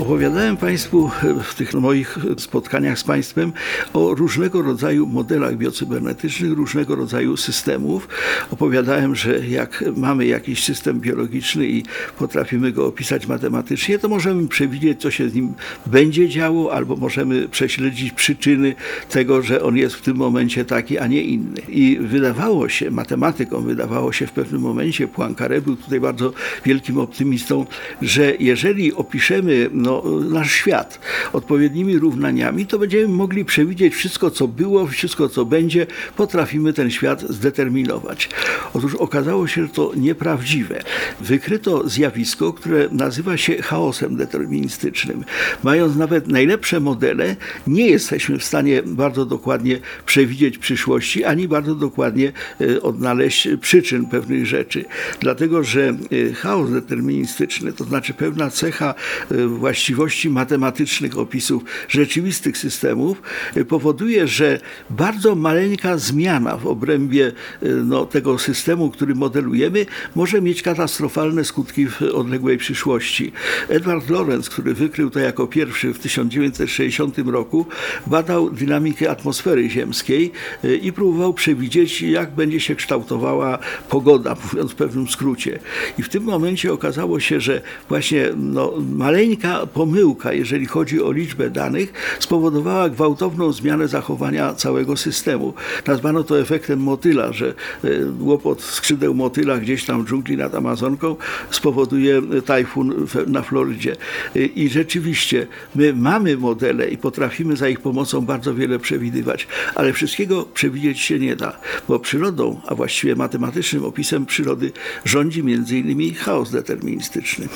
Opowiadałem Państwu w tych moich spotkaniach z Państwem o różnego rodzaju modelach biocybernetycznych, różnego rodzaju systemów. Opowiadałem, że jak mamy jakiś system biologiczny i potrafimy go opisać matematycznie, to możemy przewidzieć, co się z nim będzie działo, albo możemy prześledzić przyczyny tego, że on jest w tym momencie taki, a nie inny. I wydawało się, matematykom wydawało się w pewnym momencie, Poincaré był tutaj bardzo wielkim optymistą, że jeżeli opiszemy no, nasz świat odpowiednimi równaniami, to będziemy mogli przewidzieć wszystko, co było, wszystko, co będzie, potrafimy ten świat zdeterminować. Otóż okazało się, to nieprawdziwe. Wykryto zjawisko, które nazywa się chaosem deterministycznym. Mając nawet najlepsze modele, nie jesteśmy w stanie bardzo dokładnie przewidzieć przyszłości, ani bardzo dokładnie e, odnaleźć przyczyn pewnych rzeczy. Dlatego, że e, chaos deterministyczny, to znaczy pewna cecha e, właściwie właściwości matematycznych opisów rzeczywistych systemów y, powoduje, że bardzo maleńka zmiana w obrębie y, no, tego systemu, który modelujemy, może mieć katastrofalne skutki w odległej przyszłości. Edward Lorenz, który wykrył to jako pierwszy w 1960 roku, badał dynamikę atmosfery ziemskiej y, i próbował przewidzieć, jak będzie się kształtowała pogoda, mówiąc w pewnym skrócie. I w tym momencie okazało się, że właśnie no, maleńka pomyłka, jeżeli chodzi o liczbę danych, spowodowała gwałtowną zmianę zachowania całego systemu. Nazwano to efektem motyla, że e, łopot skrzydeł motyla gdzieś tam w dżungli nad Amazonką spowoduje tajfun na Florydzie. E, I rzeczywiście my mamy modele i potrafimy za ich pomocą bardzo wiele przewidywać, ale wszystkiego przewidzieć się nie da, bo przyrodą, a właściwie matematycznym opisem przyrody rządzi innymi chaos deterministyczny.